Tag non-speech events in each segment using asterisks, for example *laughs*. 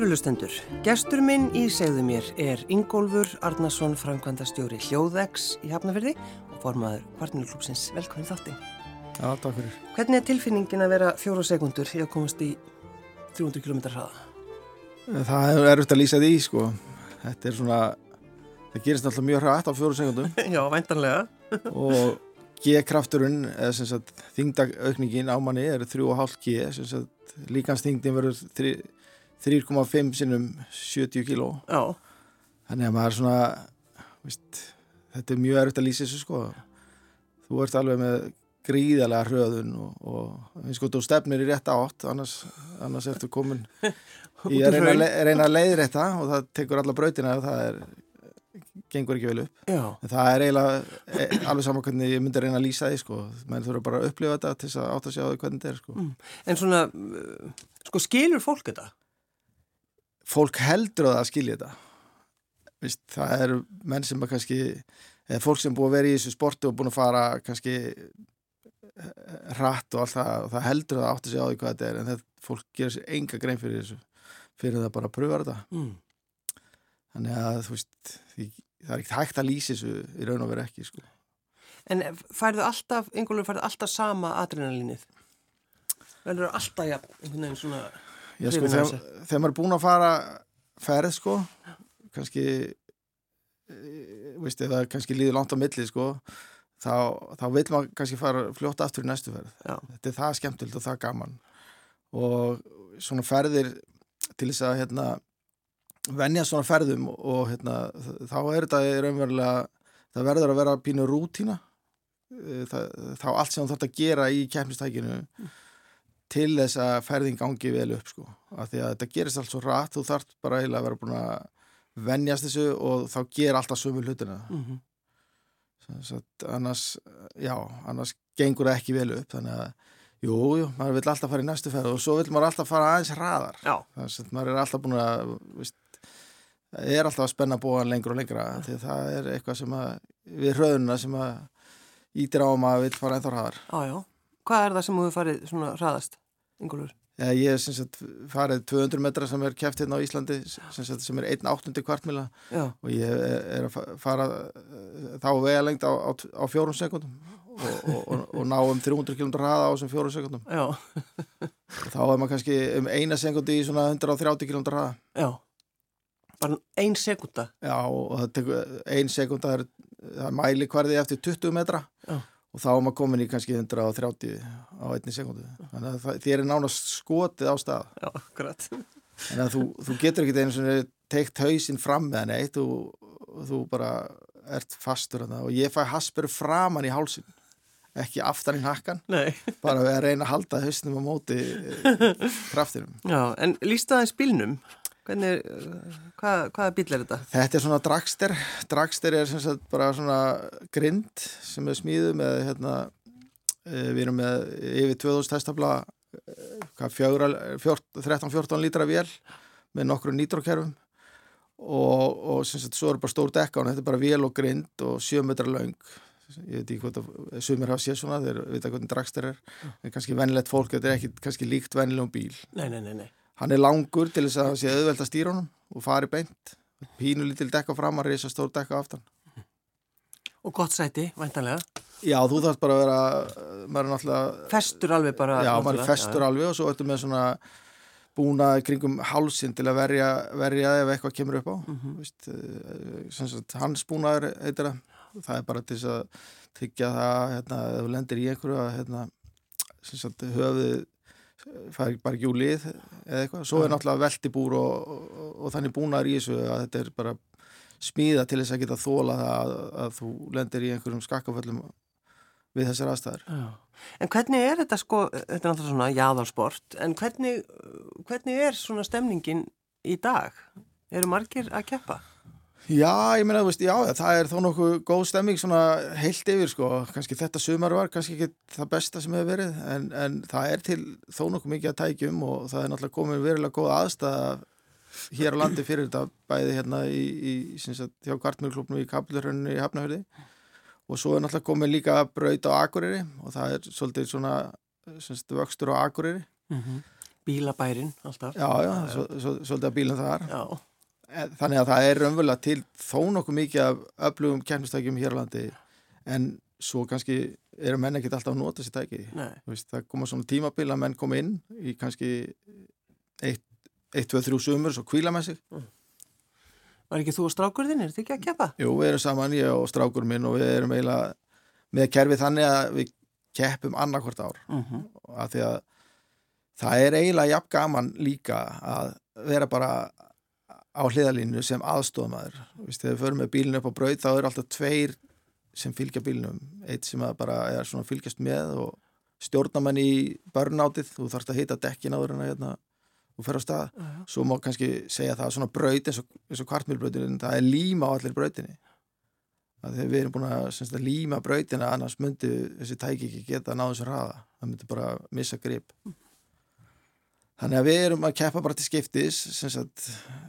Kærulustendur, gestur minn í segðu mér er Ingólfur Arnason, framkvæmdastjóri Hljóðvegs í Hafnafjörði og formaður Kvartnilklúpsins. Velkomin þáttinn. Já, takk fyrir. Hvernig er tilfinningin að vera fjóru sekundur í að komast í 300 km hraða? Það er erfitt að lýsa því, sko. Þetta er svona, það gerist alltaf mjög hratt á fjóru sekundum. *laughs* Já, væntanlega. *laughs* og G-krafturinn, eða sem sagt þingdagaukningin á manni er 3,5 G, sem sagt líkansþingdin verður 3 3,5 sinnum 70 kíló Já. þannig að maður svona veist, þetta er mjög erfitt að lýsa þessu sko þú ert alveg með gríðarlega hröðun og, og og þú stefnir í rétt átt annars, annars ertu komin *laughs* í að reyna, reyna að leiðir þetta og það tekur alla brautina og það er gengur ekki vel upp Já. en það er eiginlega e, alveg saman hvernig ég myndi að reyna að lýsa því sko menn þú eru bara að upplifa þetta til að átt að sjá því hvernig þetta er sko mm. En svona, sko skilur fólk þetta? Fólk heldur að það skilja þetta Vist, það eru menn sem að kannski eða fólk sem búið að vera í þessu sportu og búið að fara kannski hratt og allt það og það heldur að það átti sig á því hvað þetta er en þetta fólk gerir sér enga grein fyrir þessu fyrir það bara að pröfa þetta mm. þannig að þú veist það er ekkert hægt að lýsa þessu í raun og vera ekki sko. En færðu alltaf, einhverju færðu alltaf sama adrenalínið? Velur það alltaf, ja, einhvern veginn svona Já, sko, þegar, þegar maður er búin að fara ferð, sko, kannski, e, veist, eða kannski líður langt á milli, sko, þá, þá vil maður kannski fara fljótt aftur í næstu ferð. Já. Þetta er það skemmtilt og það gaman. Og svona ferðir til þess að, hérna, venja svona ferðum og, hérna, þá er þetta raunverulega, það verður að vera pínu rútína. E, það, þá allt sem þú þarf að gera í kemnistækinu til þess að ferðin gangi vel upp sko, af því að þetta gerist allt svo rætt þú þarf bara eiginlega að vera búin að vennjast þessu og þá ger alltaf sömu hlutina. Mm -hmm. Svo, annars, já, annars gengur það ekki vel upp. Þannig að, jú, jú, maður vil alltaf fara í næstu ferð og svo vil maður alltaf fara aðeins hraðar. Þannig að maður er alltaf búin að veist, er alltaf að spenna bóðan lengur og lengra því það er eitthvað sem að við hröðuna sem að ítir á maður vil fara ennþá hraðar. Já, já Hvað er það sem þú hefur farið svona hraðast, Ingólfur? Já, ég hef sagt, farið 200 metra sem er kæft hérna á Íslandi sem, sagt, sem er 1.800 kvartmila. Og ég er að fara þá vega lengt á, á, á fjórum sekundum og, og, og, og ná um 300 km hraða á þessum fjórum sekundum þá er maður kannski um eina sekundi í svona 130 km hraða. Já, bara ein sekunda Já, og ein sekunda er, er mæli hverði eftir 20 metra. Já og þá er maður komin í kannski 130 á einni sekundu þannig að þér er nánast skotið á stað. Já, akkurat. Þannig að þú, þú getur ekki einu svona teikt hausinn fram með hann eitt og, og þú bara ert fastur hana. og ég fæ hasperu framann í hálsin ekki aftan í nakkan. Nei. bara við að reyna að halda hausnum á móti eh, kraftinum. Já, en lísta það í spilnum Hvernig, hvað, hvaða bíl er þetta? Þetta er svona dragster. Dragster er sem sagt bara svona grind sem er smíðu með hérna, við erum með yfir 2000 hestafla 13-14 lítra vél með nokkru nýtrókerfum og, og sem sagt svo er bara stór dekka og þetta er bara vél og grind og 7 metra laung ég veit ekki hvort að sumir hafa séð svona þeir veit ekki hvernig dragster er. En kannski vennilegt fólk, þetta er ekki kannski líkt vennilegum bíl. Nei, nei, nei, nei Hann er langur til þess að sé auðvelt að stýra honum og fari beint. Pínu lítil dekka fram að reysa stór dekka aftan. Og gott sæti, væntanlega. Já, þú þarfst bara að vera, maður er náttúrulega... Festur alveg bara. Já, maður er festur alveg og svo ertu með svona búna kringum hálsin til að verja, verja ef eitthvað kemur upp á. Mm -hmm. Vist, hans búnaður heitir það. Það er bara til þess að tyggja það, hérna, ef þú lendir í einhverju að, hérna, höfuð fær bara ekki úr lið eða eitthvað, svo er náttúrulega veldibúr og, og, og þannig búnar í þessu að þetta er bara smíða til þess að geta þóla að, að þú lendir í einhverjum skakkaföllum við þessar aðstæðar Já. En hvernig er þetta sko, þetta er náttúrulega svona jáðarsport, en hvernig hvernig er svona stemningin í dag? Eru margir að keppa? Já, ég meina, veist, já, það er þó nokkuð góð stemming svona heilt yfir, sko, kannski þetta sumar var kannski ekki það besta sem hefur verið en, en það er til þó nokkuð mikið að tækjum og það er náttúrulega komið verilega góð aðstæða hér á landi fyrir þetta bæði hérna í, í sagt, hjá kvartmjölklubnum í Kaplurhönnu í Hafnahörði og svo er náttúrulega komið líka braut á Akureyri og það er svolítið svona sagt, vöxtur á Akureyri mm -hmm. Bílabærin alltaf. Já, já, svo, svo, svolítið að bílum þar. Já. En, þannig að það er raunverulega til þó nokkuð mikið af öflugum keppnistækjum hér á landi en svo kannski eru menn ekkert alltaf að nota sér tæki. Veist, það koma svona tímabil að menn koma inn í kannski 1, 2, 3 sumur svo kvíla með sig. Var ekki þú og strákurðin, er þetta ekki að keppa? Jú, við erum saman, ég og strákur minn og við erum eiginlega með kerfið þannig að við keppum annarkvort ár Mm -hmm. af því að það er eiginlega jafn gaman líka að vera bara á hliðalínu sem aðstofmaður Vist, þegar við förum með bílinu upp á braut þá eru alltaf tveir sem fylgja bílinum eitt sem að bara er svona fylgjast með og stjórnamenn í börnátið þú þarfst að hita dekkin áður en að hérna, þú fer á stað. Svo má kannski segja það að svona braut eins og, og kvartmjölbrautin það er líma á allir brautinni. Að þegar við erum búin að, semst, að líma brautina annars myndi þessi tæki ekki geta náðu þessu hraða, það myndi bara missa grip þannig að við erum að keppa bara til skiptis sem sagt,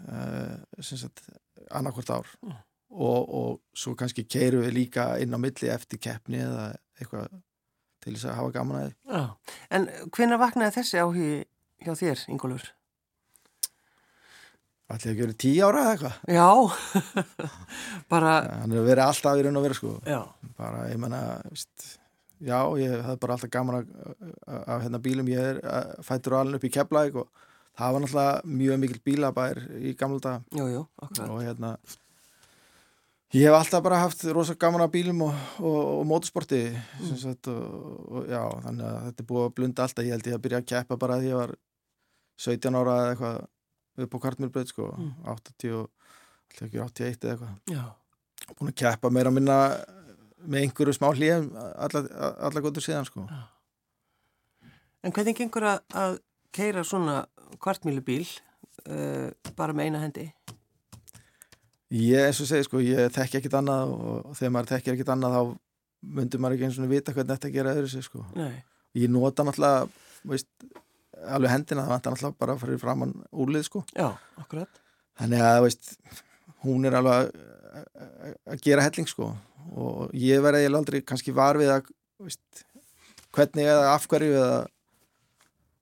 uh, sem sagt annarkvort ár Mm. og, og svo kannski keirum við líka inn á milli eftir keppni eða eitthvað til þess að hafa gaman að því Já. En hvenær vaknaði þessi áhugi hjá þér, Ingólfur? Ætli ekki verið tíu ára eða eitthvað Já, *laughs* bara, hann er verið alltaf í raun og verið sko já, bara, ég menna, veist já, ég hafði bara alltaf gaman af, hérna bílum, ég er eh, fættur og alveg upp í Keflæk og það var náttúrulega mjög mikil bílabær í gamla dag jú, jú, og hérna ég hef alltaf bara haft rosa gaman af bílum og, og, og motorsporti mm. sagt, og, og já, þannig að þetta er búið að blunda alltaf, ég held ég að byrja að keppa bara því ég var 17 ára eða eitthvað upp á kvartmjörbröð sko, Mm. 80 og alltaf ekki 81 eða eitthvað. Já, búin að keppa meira að minna með einhverju smá hlýjum alla, alla gotur síðan sko. En hvernig gengur að, að keira svona kvartmýlubíl uh, bara með eina hendi? ég eins og segi sko, ég þekki ekkit annað og, þegar maður þekkir ekkit annað þá myndur maður ekki eins og vita hvernig þetta gera öðru sig sko. Nei, ég nota náttúrulega veist, alveg hendina, það vantar náttúrulega bara fyrir framann úlið sko. Já, akkurat. þannig að veist, hún er alveg að- að að gera helling sko og ég verði eiginlega aldrei kannski var við að veist, hvernig eða af hverju eða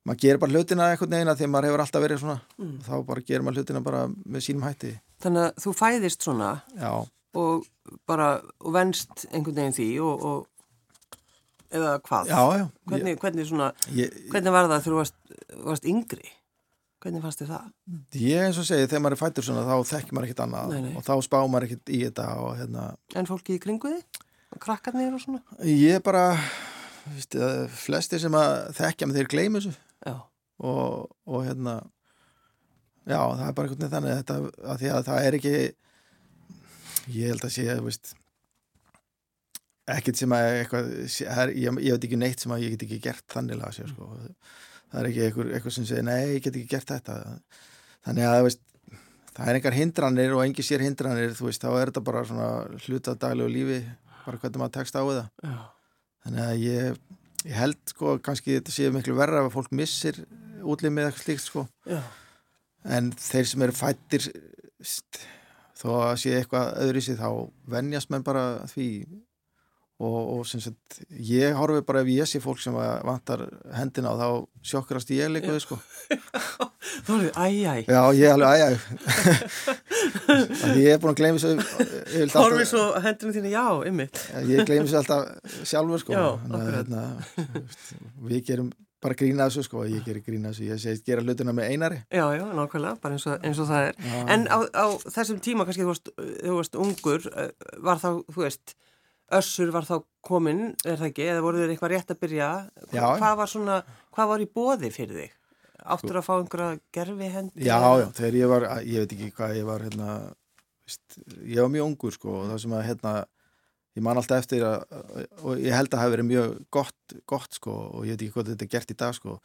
maður gerir bara hlutina einhvern veginn að því að maður hefur alltaf verið svona Mm. þá bara gerir maður hlutina bara með sínum hætti Þannig að þú fæðist svona já, og bara og venst einhvern veginn því og, og eða hvað? já, já Hvernig, hvernig svona, ég, hvernig var það þegar þú varst, varst yngri? Hvernig fannst þið það? ég eins og segi, þegar maður er fættur svona þá þekkir maður ekkit annað Nei, nei. og þá spá maður ekkit í þetta og hérna En fólki í kringu þið? Krakkarnir og svona? ég bara veist, flesti sem að þekkja með þeir gleymi þessu og, og hérna já, það er bara veginn þannig þetta, að því að það er ekki ég held að sé veist, ekkert sem að eitthvað, ég, ég veit ekki neitt sem að ég get ekki gert þannig að sé sko. Það er ekki eitthvað, eitthvað sem segir nei, ég get ekki gert þetta. Þannig að veist, það er engar hindranir og engi sér hindranir veist, þá er þetta bara svona hluta daglegu lífi, bara hvernig maður tekst á það. Já, Þannig að ég, ég held sko kannski þetta séu miklu verra ef að fólk missir útlimið eitthvað slíkt sko. En þeir sem eru fættir þó að sé eitthvað öðru í sig þá venjast menn bara því og, og sagt ég horfi bara ef ég sé fólk sem vantar hendina og þá sjokkrast ég líka við sko *laughs* Þú eruð, æj, æj. Já, ég er alveg æjæg *laughs* Ég er búin að gleyma svo Horfið svo hendurinn þínu, já, ymmið. Ég gleymi svo alltaf sjálfur sko Já, Þannig hérna, Við gerum bara grína þessu sko Ég gerir grína þessu, ég segi gera hlutina með einari Já, já, nákvæmlega, bara eins og, eins og það er. Já. En á, á þessum tíma, kannski þú varst, þú varst ungur, eh, var þá, þú veist, össur var þá kominn, er það ekki, eða voru þeir eitthvað rétt að byrja? Já. Hvað var svona, hvað var í bóði fyrir þig? Áttur að fá einhverja gerfi hendi? Já, já, þegar ég var, ég veit ekki hvað ég var hérna, veist, ég var mjög ungur sko og það sem að hérna ég man alltaf eftir að, og ég held að það hafi verið mjög gott, gott sko og ég veit ekki hvað þetta er gert í dag sko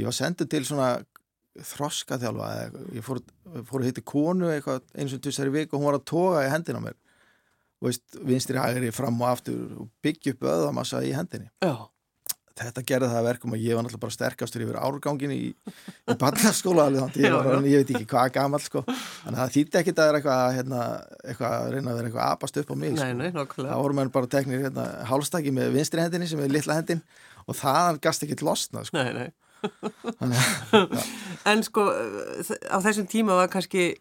ég var sendur til svona þroska þjálfa, ég fór, fór að hitta konu eitthvað eins og tussar í vik og hún var að toga í hendina mér veist, vinstri hægri fram og aftur og byggja upp öðamassa í hendinni. Já, þetta gerði það að verkum að ég var náttúrulega bara sterkastur yfir árgangin í, *laughs* í barnaskóla alveg ég, ég veit ekki hvað gamall sko. Þannig að það þýtti ekki að það er eitthvað, hérna, eitthvað að reyna að vera eitthvað apast upp á mig nei, sko. nei, það nákvæmlega. voru menn bara teknir hérna, hálstaki með vinstri hendinni sem er litla hendin og það gast ekki losna sko. Nei, nei, *laughs* En sko, á þessum tíma var kannski,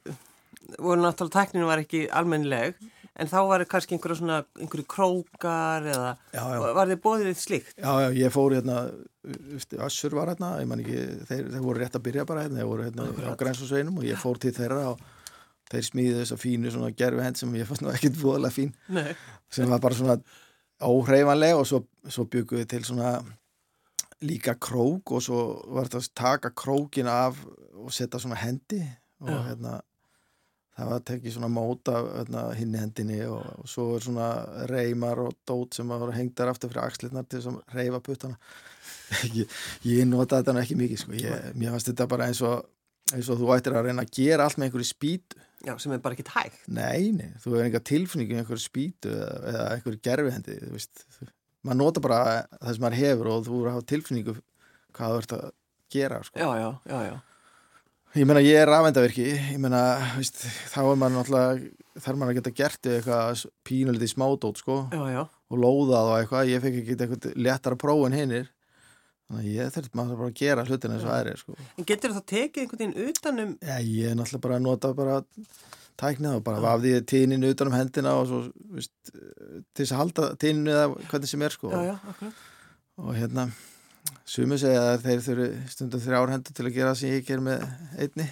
voru náttúrulega tækninu var ekki almennileg, en þá var kannski einhverju svona, einhverju krókar eða Já, já. var þið bóðið slíkt? Já, já, ég fór hérna, Össur var hérna, ég man ekki, þeir, þeir voru rétt að byrja bara hérna, þeir voru hérna á grænsusveinum og ég fór til þeirra og þeir smíði þessa fínu svona gerfi hend sem ég fannst nú ekkit búðalega fín, Nei. sem var bara svona óhreifanleg og svo, svo byggum við til svona líka krók og svo var þetta að taka krókin af og setja svona hendi og Já. hérna það var að tekið svona móta hérna, hinni hendinni og, og svo er svona reymar og dót sem að voru hengdar aftur fyrir axlirnar til þess að reyfa puttana *laughs* ég, ég nota þetta ekki mikið sko. ég, mér fannst þetta bara eins og eins og þú ættir að reyna að gera allt með einhverju spýtu Já, sem er bara ekkit hægt. nei, nei, þú hefur enga tilfinningu með einhverju spýtu eða, eða einhverju gerfihendi maður nota bara það sem maður hefur og þú verður að hafa tilfinningu hvað þú ert að gera sko. Já, já, já, já. Ég meina ég er rafendavirki, ég meina veist, þá er maður náttúrulega þarf maður að geta gert eitthvað pínulítið smádót sko Já, já. og lóðað og eitthvað, ég fekk ekki eitthvað léttara próf en hinnir þannig að ég þurft maður bara að gera hlutina eins og aðrir sko. En getur það tekið einhvern veginn utanum, Já, ég er náttúrulega bara að nota bara tæknið og bara vafði tínin utan um hendina og svo veist, til þess að halda tíninu eða hvernig sem er sko já, já, akkurat. og hérna sumi segja að þeir þurfi stundum þrjár hendur til að gera það sem ég ger með einni.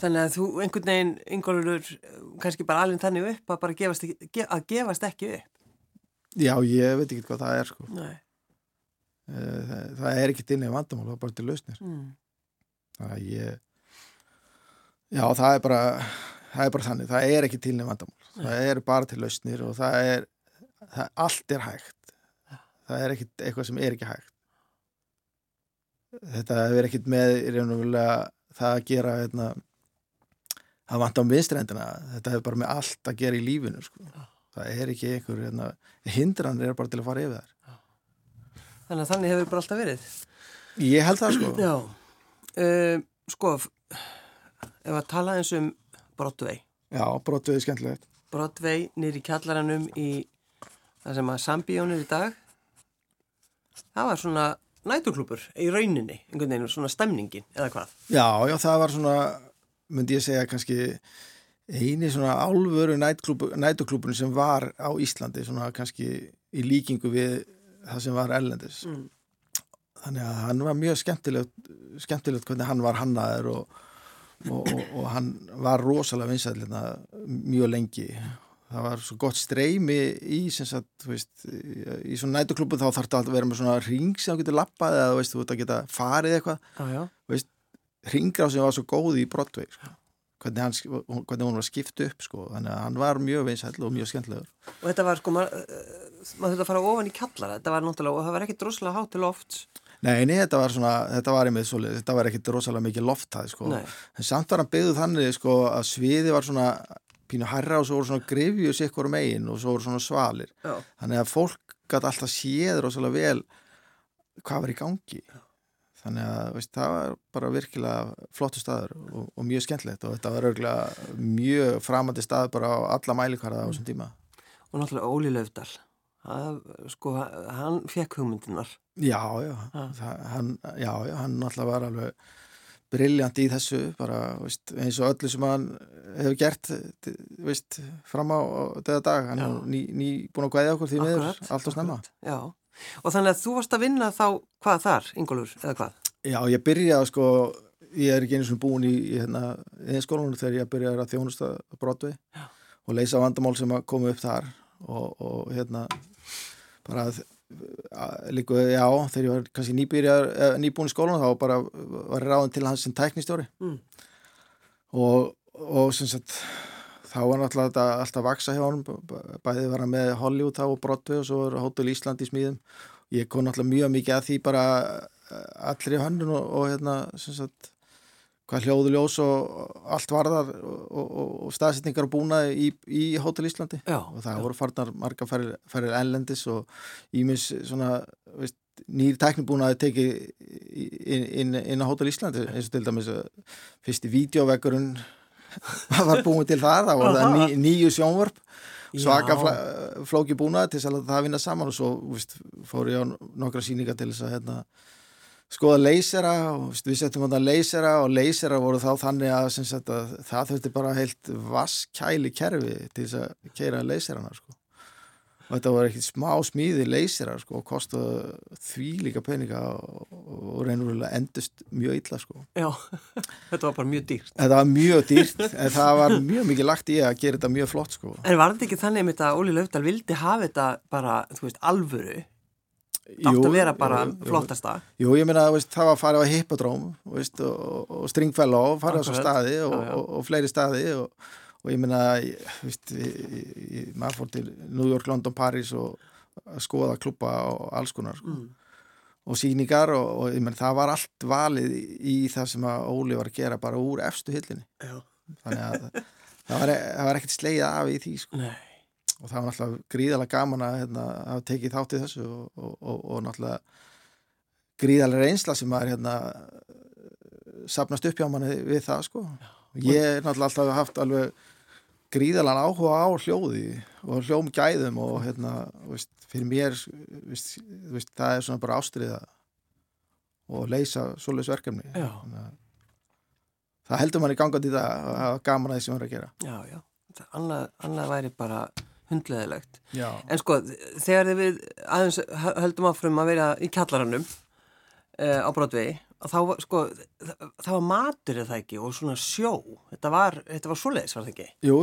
Þannig að þú einhvern veginn, yngolur, kannski bara alveg þannig upp að bara gefast ekki, að gefast ekki upp. Já, ég veit ekki hvað það er sko. Nei. Eh, það, það er ekki inn í vandamál, það er bara til lausnir. Mm. það er ég já það er bara það er bara þannig, það er ekki í vandamál. Það er bara til lausnir og það er það, allt er hægt. Það er ekki eitthvað sem er ekki hægt þetta er ekkit með í raun og vilja það að gera hérna, það vant á vinstrendina þetta er bara með allt að gera í lífinu sko. það er ekki einhver hérna, hindran er bara til að fara yfir þær Þannig að þannig hefur bara alltaf verið. ég held það sko *clears throat* Já. Uh, sko, ef að tala eins um Broadway. Já, brotuðið skemmtilegt. Broadway nýri kjallaranum í það sem að Sambíón er í dag. Það var svona næturklúpur í rauninni, einhvern veginn, svona stemningin, eða hvað? Já, já, það var svona, myndi ég segja kannski eini svona álfuru nætuklúpun sem var á Íslandi, svona kannski í líkingu við það sem var ellendis. Mm. Þannig að hann var mjög skemmtilegt, skemmtilegt hvernig hann var hannaður og, og, og, og hann var rosalega vinsætlina mjög lengi. Það var svo gott streymi í, sem sagt, veist, í, svona nætuklúpu þá þarf þetta að vera með svona ring sem þú getur lappað eða þú veist, þú ert að geta farið eitthvað ringrá sem var svo góð í Broadway sko. hvernig, hann, sk- hvernig hún var skipt upp sko. þannig að hann var mjög vinsæll og mjög skemmtilegur Og þetta var sko, maður mað þurfti að fara ofan í kjallara, þetta var náttúrulega, og það var ekkit droslega hátt til lofts. Nei, nei, þetta var svona, þetta var einmitt svolítið, þetta var ekkit rosalega mikið lofthæð sko. Nei. en samt var hann byggðu þannig sko, að sviði var svona pínu herra og svo voru svona grifjus ykkur megin og svo voru svona svalir Já. þannig að fólk gæti alltaf séð rosalega vel hvað var í gangi þannig að veist, það var bara virkilega flottu staður og, og mjög skemmtilegt og þetta var örgulega mjög framandi stað bara á alla mælikvarða á þessum tíma Og náttúrulega Óli Löfdal, það, sko, hann fekk hugmyndinar. Já, já, Ha. það, hann, já, já, hann náttúrulega var alveg briljant í þessu, bara veist, eins og öllu sem hann hefur gert veist, fram á þetta dag, hann er ný, ný búin að gæða okkur því miður, allt og snemma. Já, og þannig að þú varst að vinna þá, hvað þar, Ingólfur, eða hvað? Já, ég byrjaði sko, ég er ekki einu svona búin í, í hérna, eðinskólanum þegar ég byrjaði að þjónusta brotvi og leysa vandamál sem að koma upp þar og, og hérna, bara að líku, já, þegar ég var kannski nýbyrjar, eh, nýbúin í skólanum þá bara var ég ráðin til hans sem tæknistjóri Mm. og, og sem sagt þá var náttúrulega þetta alltaf að vaksa hjá honum b- bæði var hann með Hollywood þá og Broadway og svo var Hotel Ísland í smíðum ég kom náttúrulega mjög mikið að því bara eh, allir í höndun og, og hérna sem sagt hvað hljóðu ljós og allt varðar og, og, og staðsetningar og búna í, í Hotel Íslandi. Já, og það voru farnar marga færir, færir ellendis og ímis svona veist, nýr tæknibúnaði tekið inn, inn, inn á Hotel Íslandi. Eins og til dæmis að fyrsti vídeovegurinn *laughs* var búin til þar. Það var það ný, nýju sjónvörp svaka Já. flóki búnaði til að það vinna saman. Og svo veist, fór ég á nokkra sýningar til þess að hérna, skoða leysera og við settum þarna leysera og leysera voru þá þannig að, sagt, að það þurfti bara heilt vaskæli kerfi til þess að keira leyserana sko. og þetta var ekkert smá smíði leysera sko, og kostuð því líka peninga og, og reynurlega endust mjög illa sko. Já, *laughs* þetta var bara mjög dýrt. Þetta var mjög dýrt en það var mjög mikið lagt í að gera þetta mjög flott sko. En var þetta ekki þannig að Óli Löfdal vildi hafa þetta bara, þú veist, alvöru? Átt að vera bara jú, flottasta. Jú, ég meina, veist, það var að fara á hippodróm veist, og, og stringfælla og fara á svo staði og, Já, já. og, og fleiri staði og, og ég meina, maður fór til New York, London, Paris og skoða klubba og alls konar sko. Mm. og síningar og, og ég meina, það var allt valið í, það sem að Óli var að gera bara úr efstu hillinni þannig að það var, það var ekkert slegið af í því sko. Nei. Og það var náttúrulega gríðalega gaman að hérna, hafa tekið þátt í þessu og, og, og, og náttúrulega gríðalega reynsla sem maður hérna, sapnast upp hjá manni við það sko. Ég er náttúrulega alltaf haft alveg gríðalega áhuga á hljóði og hljómgæðum og hérna, veist, fyrir mér veist, veist, það er svona bara ástriða og leysa svoleiðs verkefni. Þannig að Það heldur manni gangandi í það að hafa gaman að því sem maður er að gera. Já, já. Annað, annað væri bara hundleðilegt. Já. En sko, þegar við aðeins hö- höldum áfram að vera í kjallaranum uh, á Broadway, að þá var, sko, það, það var matur eða það ekki og svona sjó. Þetta var, þetta var svoleiðis, var það ekki? Jú,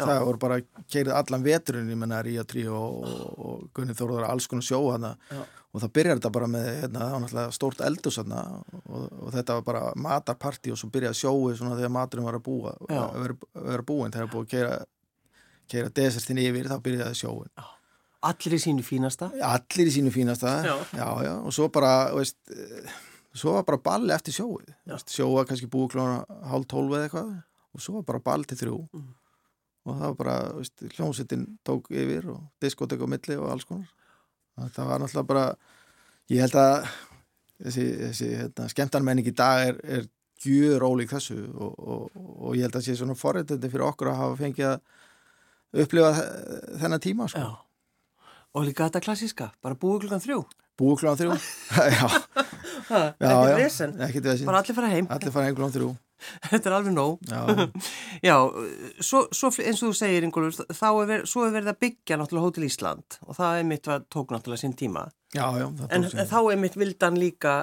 það voru bara keirið allan veturinn, ég menna Ría 3 og, og, og Gunni Þórður alls konar sjó hana Já. og það byrjar þetta bara með hérna, það stórt eldus hana og, og þetta var bara matarparti og svo byrjaði sjóið svona þegar maturinn var að búa Já. að vera, að vera búin þegar búið að keira keira desertin yfir, þá byrjaði sjóin Allir í sínu fínasta. allir í sínu fínasta. Já. já, já, og svo bara veist, eh, svo var bara balli eftir sjóið. Veist, sjóa kannski búið klóna hálf tólf eða eitthvað. Og svo var bara ball til þrjú. Mm. og það var bara, veist, hljómsveitin tók yfir og diskotek á milli og alls konar. Það var náttúrulega bara ég held að þessi, þessi hérna, skemmtarmenning í dag er, er gjur ólík þessu. Og, og, og ég held að sé svona forréttindi fyrir okkur að hafa fengið að upplifa þe- þennan tíma sko. Og líka þetta klassíska, bara búið klukkan þrjú. búið klóðan þrjú *laughs* ekkert vesen. Bara allir fara heim. allir fara heim klóðan þrjú *laughs* Þetta er alveg nóg. já, *laughs* Já, svo, svo eins og þú segir, Ingólfur, þá er verið, svo er verið að byggja náttúrulega Hótel Ísland og það er mitt að tók náttúrulega sinn tíma. já, já En, en þá er mitt vildan líka,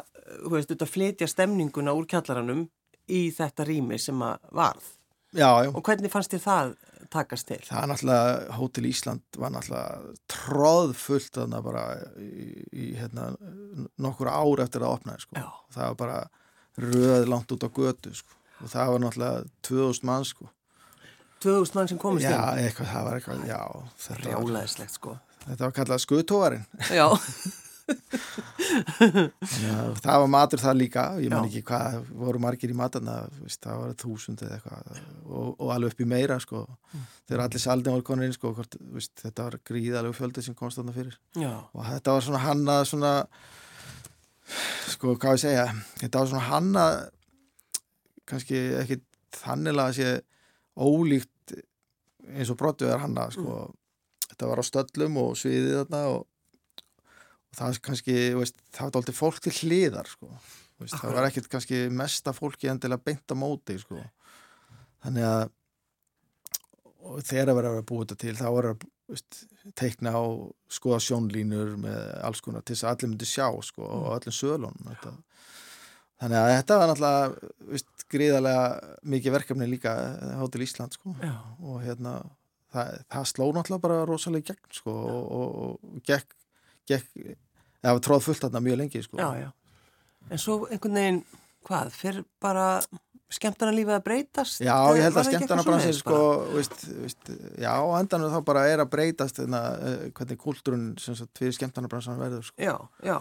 þú veist, þetta flytja stemninguna úr kjallaranum í þetta rými sem að varð. já, já, Og hvernig fannst þér það takast til? það er náttúrulega Hótel Ísland var náttúrulega tróðfullt þarna bara í, í hérna, nokkur ár eftir að opnaði sko. Já. það var bara röð langt út á götu sko. og það var náttúrulega 2000 mann sko. 2000 mann sem komist já, inn. eitthvað, það var eitthvað já, þetta, var, sko. þetta var kallað skutóvarinn Já, *laughs* það var matur það líka ég man Já. ekki hvað voru margir í matarna það var þúsund eða eitthvað og, og alveg upp í meira sko. þegar allir saldin voru konur inn sko, hvort, veist, þetta var gríðalegu fjöldi sem komst þarna fyrir já, og þetta var svona hannað svona sko, hvað ég segja þetta var svona hannað kannski ekki þannilega að sé ólíkt eins og brottu er hannað sko. þetta var á stöllum og sviðið þarna og, og það kannski veist, það var dálítið fólk til hliðar sko. veist, það var ekkert kannski mesta fólki endilega beint á móti sko. þannig að þegar að vera að búa þetta til þá er að veist, teikna á skoða sjónlínur með alls konar til þess að allir myndi sjá sko, og sölunum þetta. þannig að þetta var náttúrulega gríðarlega mikið verkefni líka Hótel Ísland sko. og hérna það, það sló náttúrulega bara rosalega gegn sko, og, og, og gekk, gekk það var tróð fullt þarna mjög lengi sko. já, já. En svo einhvern veginn, hvað, fyrir bara skemmtana lífið að breytast? Já, ég held að skemmtana svoleiðis sko, veist, veist, já, á endanum þá bara er að breytast þeirna, hvernig kúltúrun sem sagt fyrir skemmtana bransan verður sko. Já, já,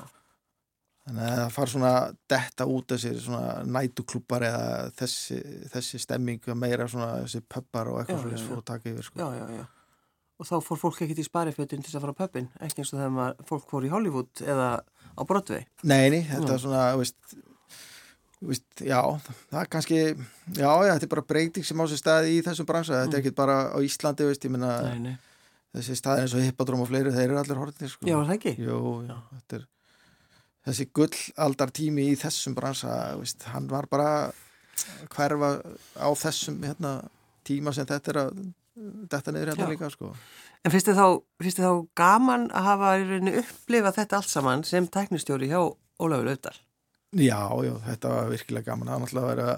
Þannig að það far svona detta út þessir svona nætuklúpar eða þessi, þessi stemming meira svona þessi pöppar og eitthvað fór að taka yfir sko. já, já, já. Og þá fór fólk ekkert í sparifötun til að fara á pöppin, ekki eins og þegar maður, fólk fór í Hollywood eða á Broadway. Nei, nei, þetta Já. er svona, veist, veist, já, það er kannski, já, já, þetta er bara breyting sem á sér staði í þessum bransa, þetta er ekki bara á Íslandi, veist, ég minna, þessi staði eins og hippadróm og fleiri, þeir eru allir hortnir, sko. Já, það ekki? Jú, já, þetta er, þessi gullaldar tími í þessum bransa, veist, hann var bara hverfa á þessum hérna, tíma sem þetta er að detta niður hérna Já. líka sko. En finnst þið þá, þá gaman að hafa upplifað þetta allt saman sem tæknistjóri hjá Ólafur Laudal? Já, já, þetta var virkilega gaman það var náttúrulega að vera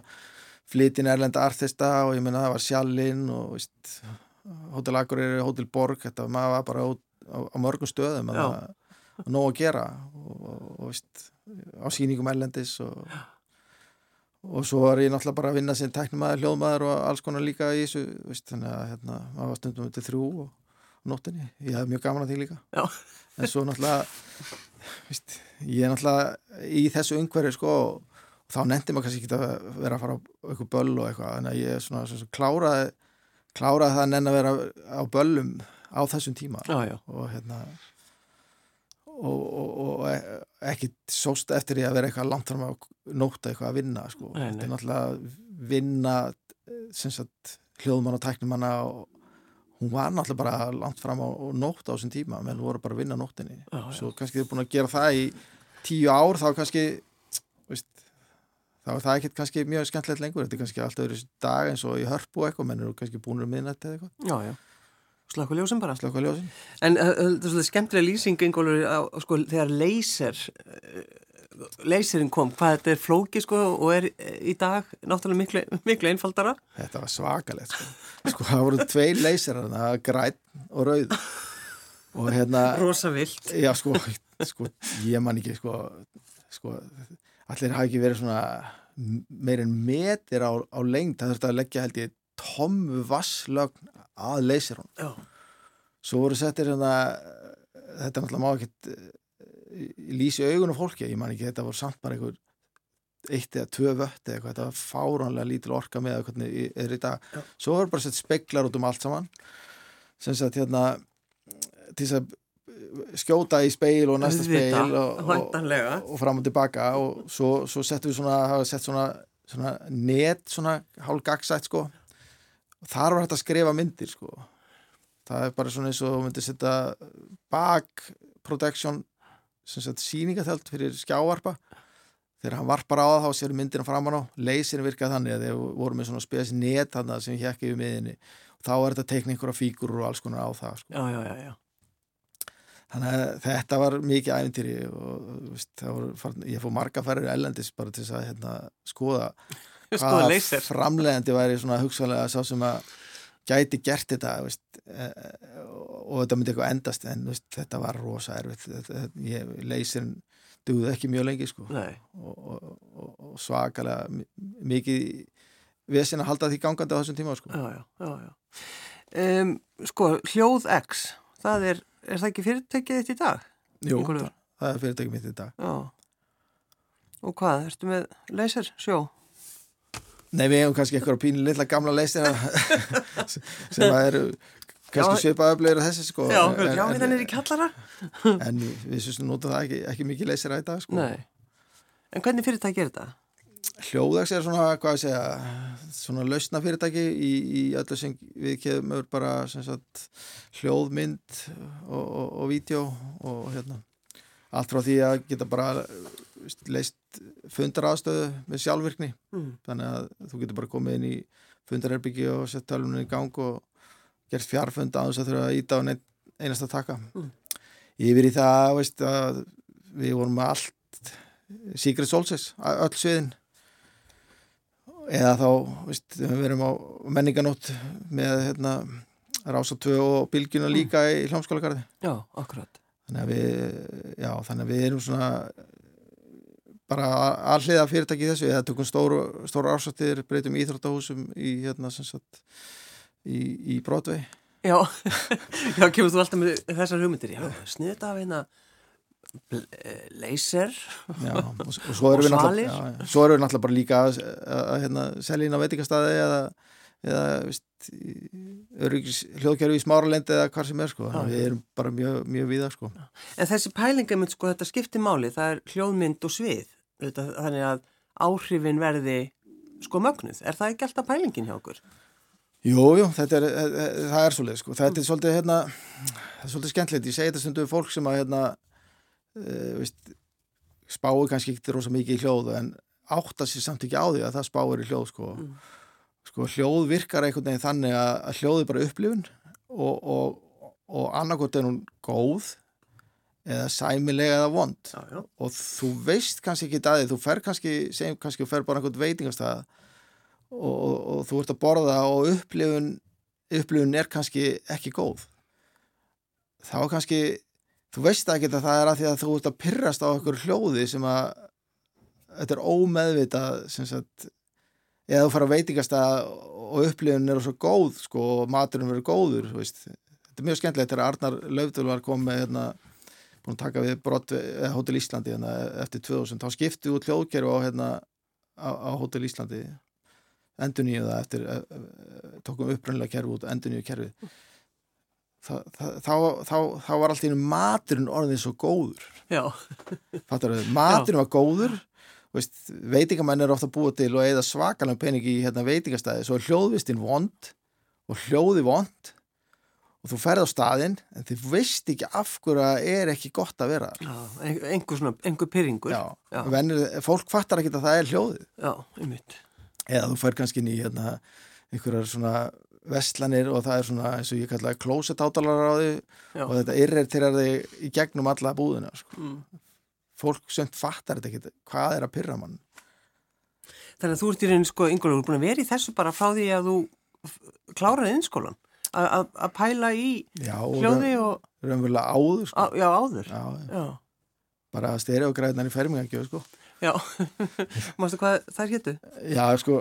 flytin erlenda artista og ég meina það var Sjallinn og veist, Hotel Akureyri, Hotel Borg þetta maður var bara á, á, á mörgum stöðum að Já. það nóg að gera og, og, og veist, á sýningum erlendis og, og svo var ég náttúrulega bara að vinna sem tæknumæður, hljóðmaður og alls konar líka í þessu veist, þannig að hérna, maður var stundum til þrjú og nóttinni, ég hafði mjög gaman að því líka Já. en svo náttúrulega veist, ég er náttúrulega í þessu umhverju sko og þá nefndi maður kannski ekki að vera að fara á eitthvað böll og eitthvað, en ég er svona, svona, svona kláraði, kláraði það nenn að vera á böllum á þessum tíma Já, já. og hérna og, og, og e- ekki sóst eftir því að vera eitthvað langt fram á nótt eitthvað að vinna sko. Nei, þetta nei. er náttúrulega vinna sem sagt hljóðmann og tæknumanna og hún var náttúrulega bara langt fram á nótt á þessum tíma, menn voru bara að vinna nóttinni Já, já. svo kannski þið búin að gera það í tíu ár þá kannski veist, þá er það ekkert kannski mjög skemmtilegt lengur, þetta er kannski alltaf öðru dag eins og í hörpu eitthvað, menn eru kannski búin um minnætti eitthvað, Já, já. Slakku ljósum bara. slökka ljósin. En uh, þetta er svolítið skemmtilega lýsing á, sko, þegar laser uh, laserinn kom, hvað þetta er flóki sko og er í dag náttúrulega miklu, miklu einfaldara. Þetta var svakalegt sko. sko, það voru tvei leysirar það var græn og rauð. Og hérna, rosa vilt. Já sko, sko ég man ekki sko, sko allir hafi ekki verið svona meir en metir á, á lengd. Það þurfti að leggja held ég tommu vasslögn að leysirun Já, svo voru settir hérna þetta er náttúrulega má ekkert lýsi augunum fólki, ég man ekki þetta voru samt bara einhver eitt eða tvö vött eða eitthvað, þetta var fáránlega lítil orka með að hvernig er Já. svo voru bara sett speklar út um allt saman sem sagt hérna til þess að skjóta í speil og næsta speil og, og, og fram og tilbaka og svo, svo settum við svona, svona, svona net, svona hálf gagsætt sko og þar var hægt að skrifa myndir sko það er bara svona eins og þú myndir setja bak protection sem sagt síningatheld fyrir skjávarpa þegar hann varpar á það þá sér myndina framan á leysirinn virkað þannig að þeir voru með svona spes net þannig sem hjekki við miðinni og þá er þetta að teikna einhverja fígurur og alls konar á það sko. já, já, já, já. þannig að þetta var mikið æfintýri og veist, farin- ég fór marga færir ellendis bara til að hérna, skoða Laser framlegandi væri svona hugsalega sá sem að gæti gert þetta veist, e, e, og þetta myndi eitthvað endast en veist, þetta var rosa erfitt ég, leysirinn dugði ekki mjög lengi sko og, og, og, svakalega mi- mikið vesinn að halda því gangandi á þessum tíma sko. já, já, já. Um, Sko, Hljóð X það er, er það ekki fyrirtækið þitt í dag? Jú, það, það er fyrirtækið mitt í dag Já Og hvað, ertu með laser sjó? Nei, við hefum kannski eitthvað pínu lilla gamla leysir *laughs* sem að eru kannski svipaða öflegir að þessi sko. Já, en, já, þannig er í kallara en við synsum nota það ekki, ekki mikið leysir að í dag sko. Nei. En hvernig fyrirtæki er þetta? Hljóðags er svona, hvað ég segja svona lausna fyrirtæki í, í öllu sem við kemur bara sem sagt, hljóðmynd og, og, og vídeo og hérna allt frá því að geta bara veist, leist fundaraðstöðu með sjálfvirkni. Mm. þannig að þú getur bara komið inn í fundarherbyggi og sett tölunum í gang og gert fjarfund að þess að þurfa að íta á einasta taka. Mm. yfir í það veist, við vorum með allt Secret Solstice, öll sviðin. Eða þá veist, við erum á menninganótt með hérna, Rása 2 og Bylgjuna líka í hljómskólagarði Já, akkurat þannig að við, já, þannig að við erum svona bara alliða fyrirtæki þessu. Eða tökum stóru, stóru ásattir, breytum íþróttahúsum í hérna sem sagt í, í Broadway. Já, *laughs* já, kemur þú alltaf með þessar hugmyndir? Já, sniðt af hérna eh, laser. Já, og, og Og við svalir. svo erum við náttúrulega bara líka að, að, að hérna, selja inn á veitingastæði eða, eða hljóðkerfi í smáralendi eða hvað sem er sko, já. við erum bara mjög, mjög víða sko En þessi pælingamund, sko, þetta skiptir máli, það er hljóðmynd og svið, þetta, þannig að áhrifin verði, sko, mögnuð. Er það ekki alltaf pælingin hjá okkur? Jú, jú, þetta er, eh, eh, það er svolítið sko. þetta er svolítið, hérna, það er svolítið skemmtilegt ég segi þetta stundu fólk sem að hérna, uh, veist, spáir kannski ekki rosa mikið í hljóð en átta sér samt ekki á því að það spáir í hljóð sko. Mm. Sko hljóð virkar einhvern veginn þannig að, hljóð er bara upplifun og, og, og annarkot er hún góð eða sæmilega eða vond. Já, já, og þú veist kannski ekki að því, þú fer kannski, segjum kannski, þú fer bara einhvern veitingastæða og, og, og þú ert að borða og upplifun, upplifun er kannski ekki góð. Þá kannski, þú veist ekki að það er að því að þú ert að pyrrast á einhver hljóði sem að þetta er ómeðvitað sem sagt, eða þú fara að veitingastæða og upplifun er svo góð sko, og maturinn verður góður veist. þetta er mjög skemmtilegt þegar Arnar Löfdul var komið hérna búin að taka við brott eða Hótel Íslandi hérna, eftir 2000, þá skipti út hljóðkerfi á, hérna, á, á Hótel Íslandi. Endur nýju það eftir e, e, tókum upprænlega kerfi út endur nýju kerfi Þa, það, þá, þá, þá var allt í einu maturinn orðin svo góður. Maturinn var góður veitingamenn er ofta búið til og eða svakalega pening í hérna, veitingastæði svo er hljóðvistin vond og hljóði vond og þú ferð á staðinn en þið veist ekki af hverju að er ekki gott að vera já, ein- einhver svona, einhver pyrringur. já, já, Venir, fólk fattar ekki að það er hljóðið já, einmitt. eða þú fer kannski inn í hérna, einhverjar svona vestlanir og það er svona eins og ég kallaði klósetátalar á því Já. og þetta yrrir til að þið í gegnum alla búðina sko. Mm. Fólk sönd fattar þetta ekki hvað er að pyrra mann Þannig að þú ert í rauninni sko, Ingólfur, búin að vera í þessu bara frá því að þú kláraði innskólan. Að- Að að pæla í já, og hljóði og, raunverulega áður sko. á, já, áður. já, Já, bara stereogræðnar í fermingagjöf sko. já. *laughs* Mástu hvað þær hétu? já sko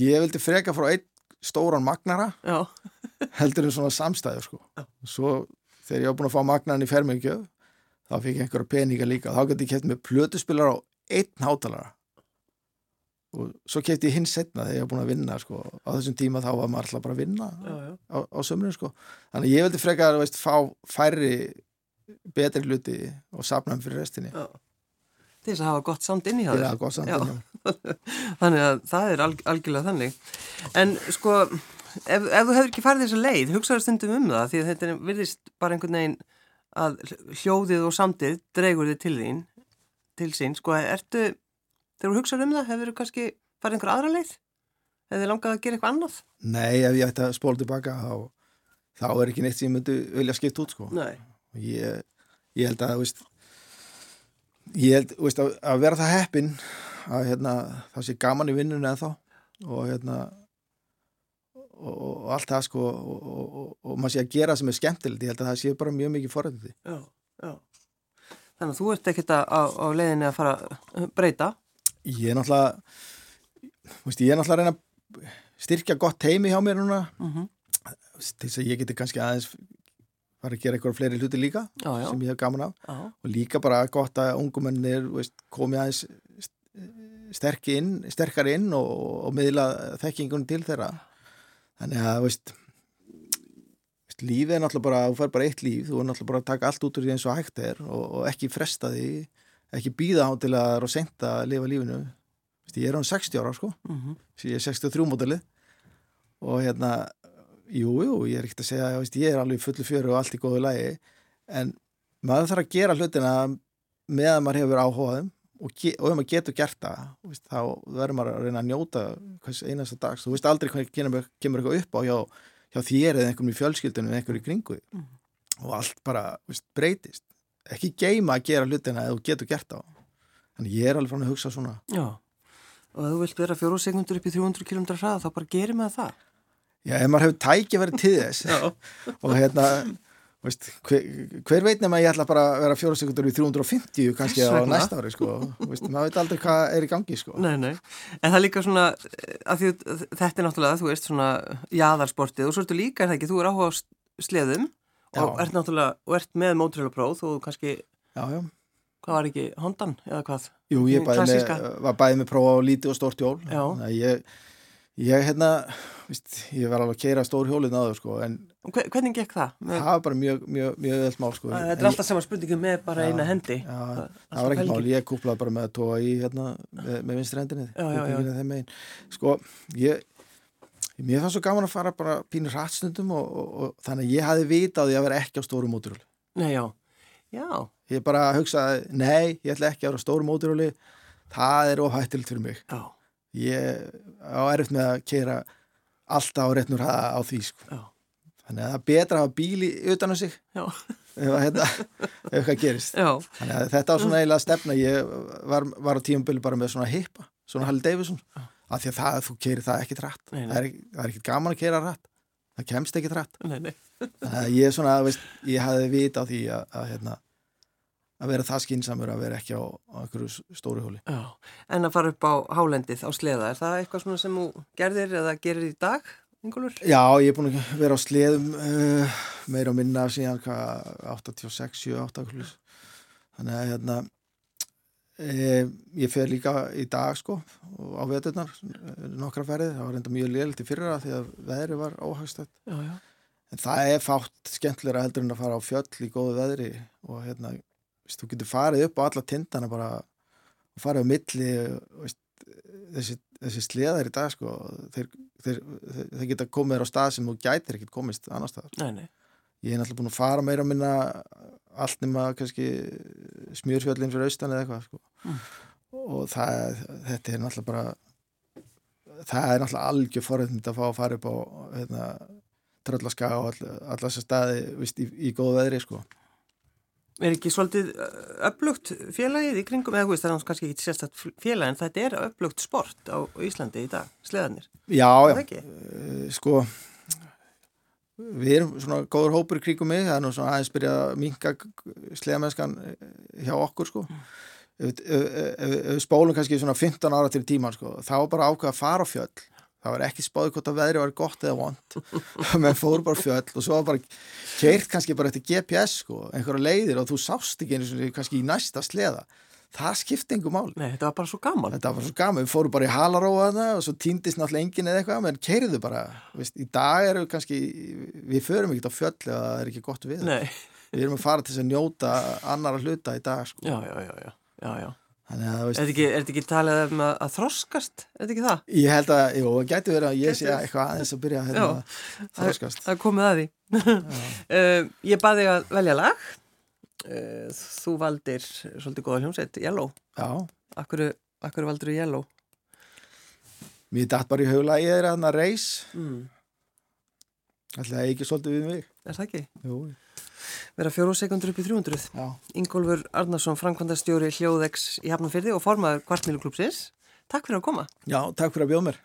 ég vildi freka frá einn stóran magnara heldur en svona samstæðu sko. svo þegar ég var búin að fá magnaran í fermingagjöf þá fikk ég einhverja peninga líka þá gæti ég kæft með plötuspilar á einn hátalara og svo kæfti ég hinn setna þegar ég var búin að vinna sko. á þessum tíma þá var maður alltaf bara að vinna já, já. á, á sömurinn sko. þannig að ég vildi freka að veist, fá færri betri hluti og safna hann fyrir restinni já. Til þess að hafa gott samt inn í til það. að gott samt inn. *laughs* Þannig að það er alg algjörlega þannig. En sko, ef, ef þú hefur ekki farið þessa leið, hugsaður stundum um það, því að þetta virðist bara einhvern veginn að hljóðið og samtið dreigur þið til þín, til sín, sko, ertu, þegar þú hugsaður um það, hefur þú kannski farið einhver aðra leið? Hefur þið langað að gera eitthvað annað? Nei, ef ég ætti að spóla tilbaka þá, þá er ekki neitt sem ég myndi vilja skipta út sko. Nei. ég, ég held að veist, ég held veist, að, að vera það heppin að hérna, það sé gaman í vinnunni eða þá og hérna og, og allt það sko og, og, og, og maður sé að gera sem er skemmtilegt ég held að það sé bara mjög mikið forrættið Já, já. Þannig að þú ert ekkert á, á leiðinni að fara að breyta. ég er náttúrulega veist, ég er náttúrulega að reyna að styrkja gott heimi hjá mér núna. Mm til þess að ég geti kannski aðeins fara að gera eitthvað fleiri hluti líka Já, já, sem ég hef gaman af. Já, og líka bara gott að ungumennir komi aðeins sterk inn, sterkar inn og, og miðla þekkingun til þeirra þannig að veist, veist, lífið er náttúrulega bara þú fær bara eitt líf, þú er náttúrulega bara að taka allt út úr því eins og hægt er og, og ekki fresta því ekki býða á til að sent að lifa lífinu veist, ég er án 60 ára sko. Mm ég er 63 mótilið og hérna jú, jú, ég er ekkert að segja veist, ég er alveg fullu fjöru og allt í góðu lægi en maður þarf að gera hlutina með að maður hefur áhugaðum og, og ef maður getur gert það veist, þá verður maður að reyna að njóta hvers einasta dags, þú veist aldrei hvað kemur, kemur eitthvað upp á hjá, hjá þér eða einhverjum í fjölskyldunum eða einhverjum í kringu. Mhm. og allt bara veist, breytist ekki geima að gera hlutina ef þú getur gert það þannig ég er alveg fann að hugsa svona já. Og ef þú vilt vera fjóru sekundur upp í 300 km hraða, þá bara gerir maður það. Já, ef maður hefur tæki verið til þess *laughs* og hérna veist, hver, hver veit nema ég ætla bara að vera fjóra sekundur í 350 kannski á næsta ári sko. veist, maður veit aldrei hvað er í gangi sko. Nei, nei. En það er líka svona, því, þetta er náttúrulega, þú veist, svona jaðarsportið og svo ertu líka, er það ekki, þú er áhuga á sleðum og Já. ert náttúrulega, og ert með mótrélapróð og kannski, Já, já hvað var ekki, Hondan eða hvað? Jú, ég bæði með, var bæði með prófa á lítið og stórt hjól Já. Þannig að ég, ég hérna veist, ég var alveg að keira stór hjólið náður sko, en Og hve- Hvernig gekk það? Það var bara mjög, mjög, mjög öll mál sko. þetta En er alltaf sama spurningum með bara eina hendi. Já, Það- það var ekkert mál, ég kúplaði bara með að tóa í hérna, með, með vinstri hendinni Já, já, já. Er þeim megin. sko, ég mér fannst svo gaman að fara bara pínur hrattstundum og, og, og þannig að ég hafi vitað að vera ekki á stóru móturhjól Nei, já. Já, ég bara hugsaði, nei, ég ætla ekki að vera á stóru móturhjóli það er ofhættilt fyrir mig Já, ég á erfitt með að keira alltaf á réttnur á því sko. þannig að það er betra að hafa bíl í utan á sig *laughs* ef, hérna, ef eitthvað gerist. Já, þannig að þetta var svona eiginlega stefna. Ég var, var á tímabili bara með svona hippa svona Harley Davidson. Af því að það, þú keirir það ekki rætt Nei, nei. það er, er ekki gaman að keira rætt það kemst ekki rætt nei, nei, þannig að ég svona, veist, ég hafði vit á því að, að, hérna, að vera það skinsamur að vera ekki á, á einhverju stóru hóli já. En að fara upp á hálendið á sleða, er það eitthvað svona sem þú gerðir eða gerir í dag, Ingólfur? Já, ég er búin að vera á sleðum uh, meira og minna síðan hvað 86, 7, 8 klús. þannig að hérna e, ég fer líka í dag sko á veturnar nokkra ferðið, það var enda mjög liðlitt í fyrra því að veðri var óhagstætt Já, já, en það er fátt skemmtilega heldur en að fara á fjöll í góðu veðri og hérna, veist, þú getur farið upp á alla tindana bara og farið á milli veist, þessi, þessi sleðar í dag sko, þeir, þeir, þeir, þeir geta komið þér á stað sem þú gætir ekkert komist annar staðar. nei, nei, Ég er náttúrulega búin að fara meira að minna allt nema kannski smjörfjöllin fyrir austan eða eitthvað sko. Mm. og það, þetta er náttúrulega bara það er náttúrulega algjör forrættind að fá að fara upp á hérna, tröllaska og all, alla þessa staði vist, í, í góðu veðri sko. Er ekki svolítið uh, öflugt félagið í kringum, eða það er kannski ekki sérstætt félag, en þetta er öflugt sport á Íslandi í dag, sleðanir. Já, já? Eh, sko við erum svona góður hópur í kringum mig það er nú svona aðeins byrja að minka sleðamennskan hjá okkur sko ef, ef, ef, ef spólum kannski svona 15 ára til tíman sko þá bara ákveð að fara á fjöll það var ekki spáðið hvort að veðri var gott eða vond *laughs* menn fóru bara fjöll og svo var bara keirt kannski bara eftir GPS sko einhverja leiðir og þú sást ekki einu svona kannski í næsta sleða það skipti engu máli Nei, þetta var bara svo gaman. Þetta var svo gaman, við fórum bara í halaróa þarna og svo týndist náttúrulega enginn eða eitthvað, menn keiriðu bara, veist, í dag eru kannski, við förum ekkert á fjöll eða það er ekki gott við. Nei, Við erum að fara til að njóta annara hluta í dag, sko. já, já, já, að, Er veist, þetta ekki, er þetta ekki talið um að, að þroskast? Er þetta ekki það? ég held að, jú, það gæti verið að ég sé eitthvað aðeins að byrja hérna, Já. að þroskast. Það komið að því. uh, *laughs* ég baði að velja lag. Uh, þú valdir svolítið góða hljómsveit, Yellow. Já, Akkur, akkur valdur þú Yellow? mér datt bara í haugla ég er hérna reis, Mm. það ekki svolítið við mig. Er það ekki? Jú, Vera fjóru sekundur upp í 300. já. Ingólfur Arnarsson, framkvæmdastjóri Hljóðex í Hafnarfyrði og formaður kvartmíluklúpsins. Takk fyrir að koma. Já, takk fyrir að bjóða mér.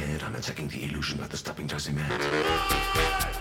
I'm attacking the illusion by the stopping Josie Man.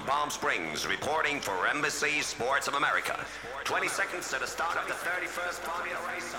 From Palm Springs reporting for Embassy Sports of America. 20 seconds to the start of the 31st Formula race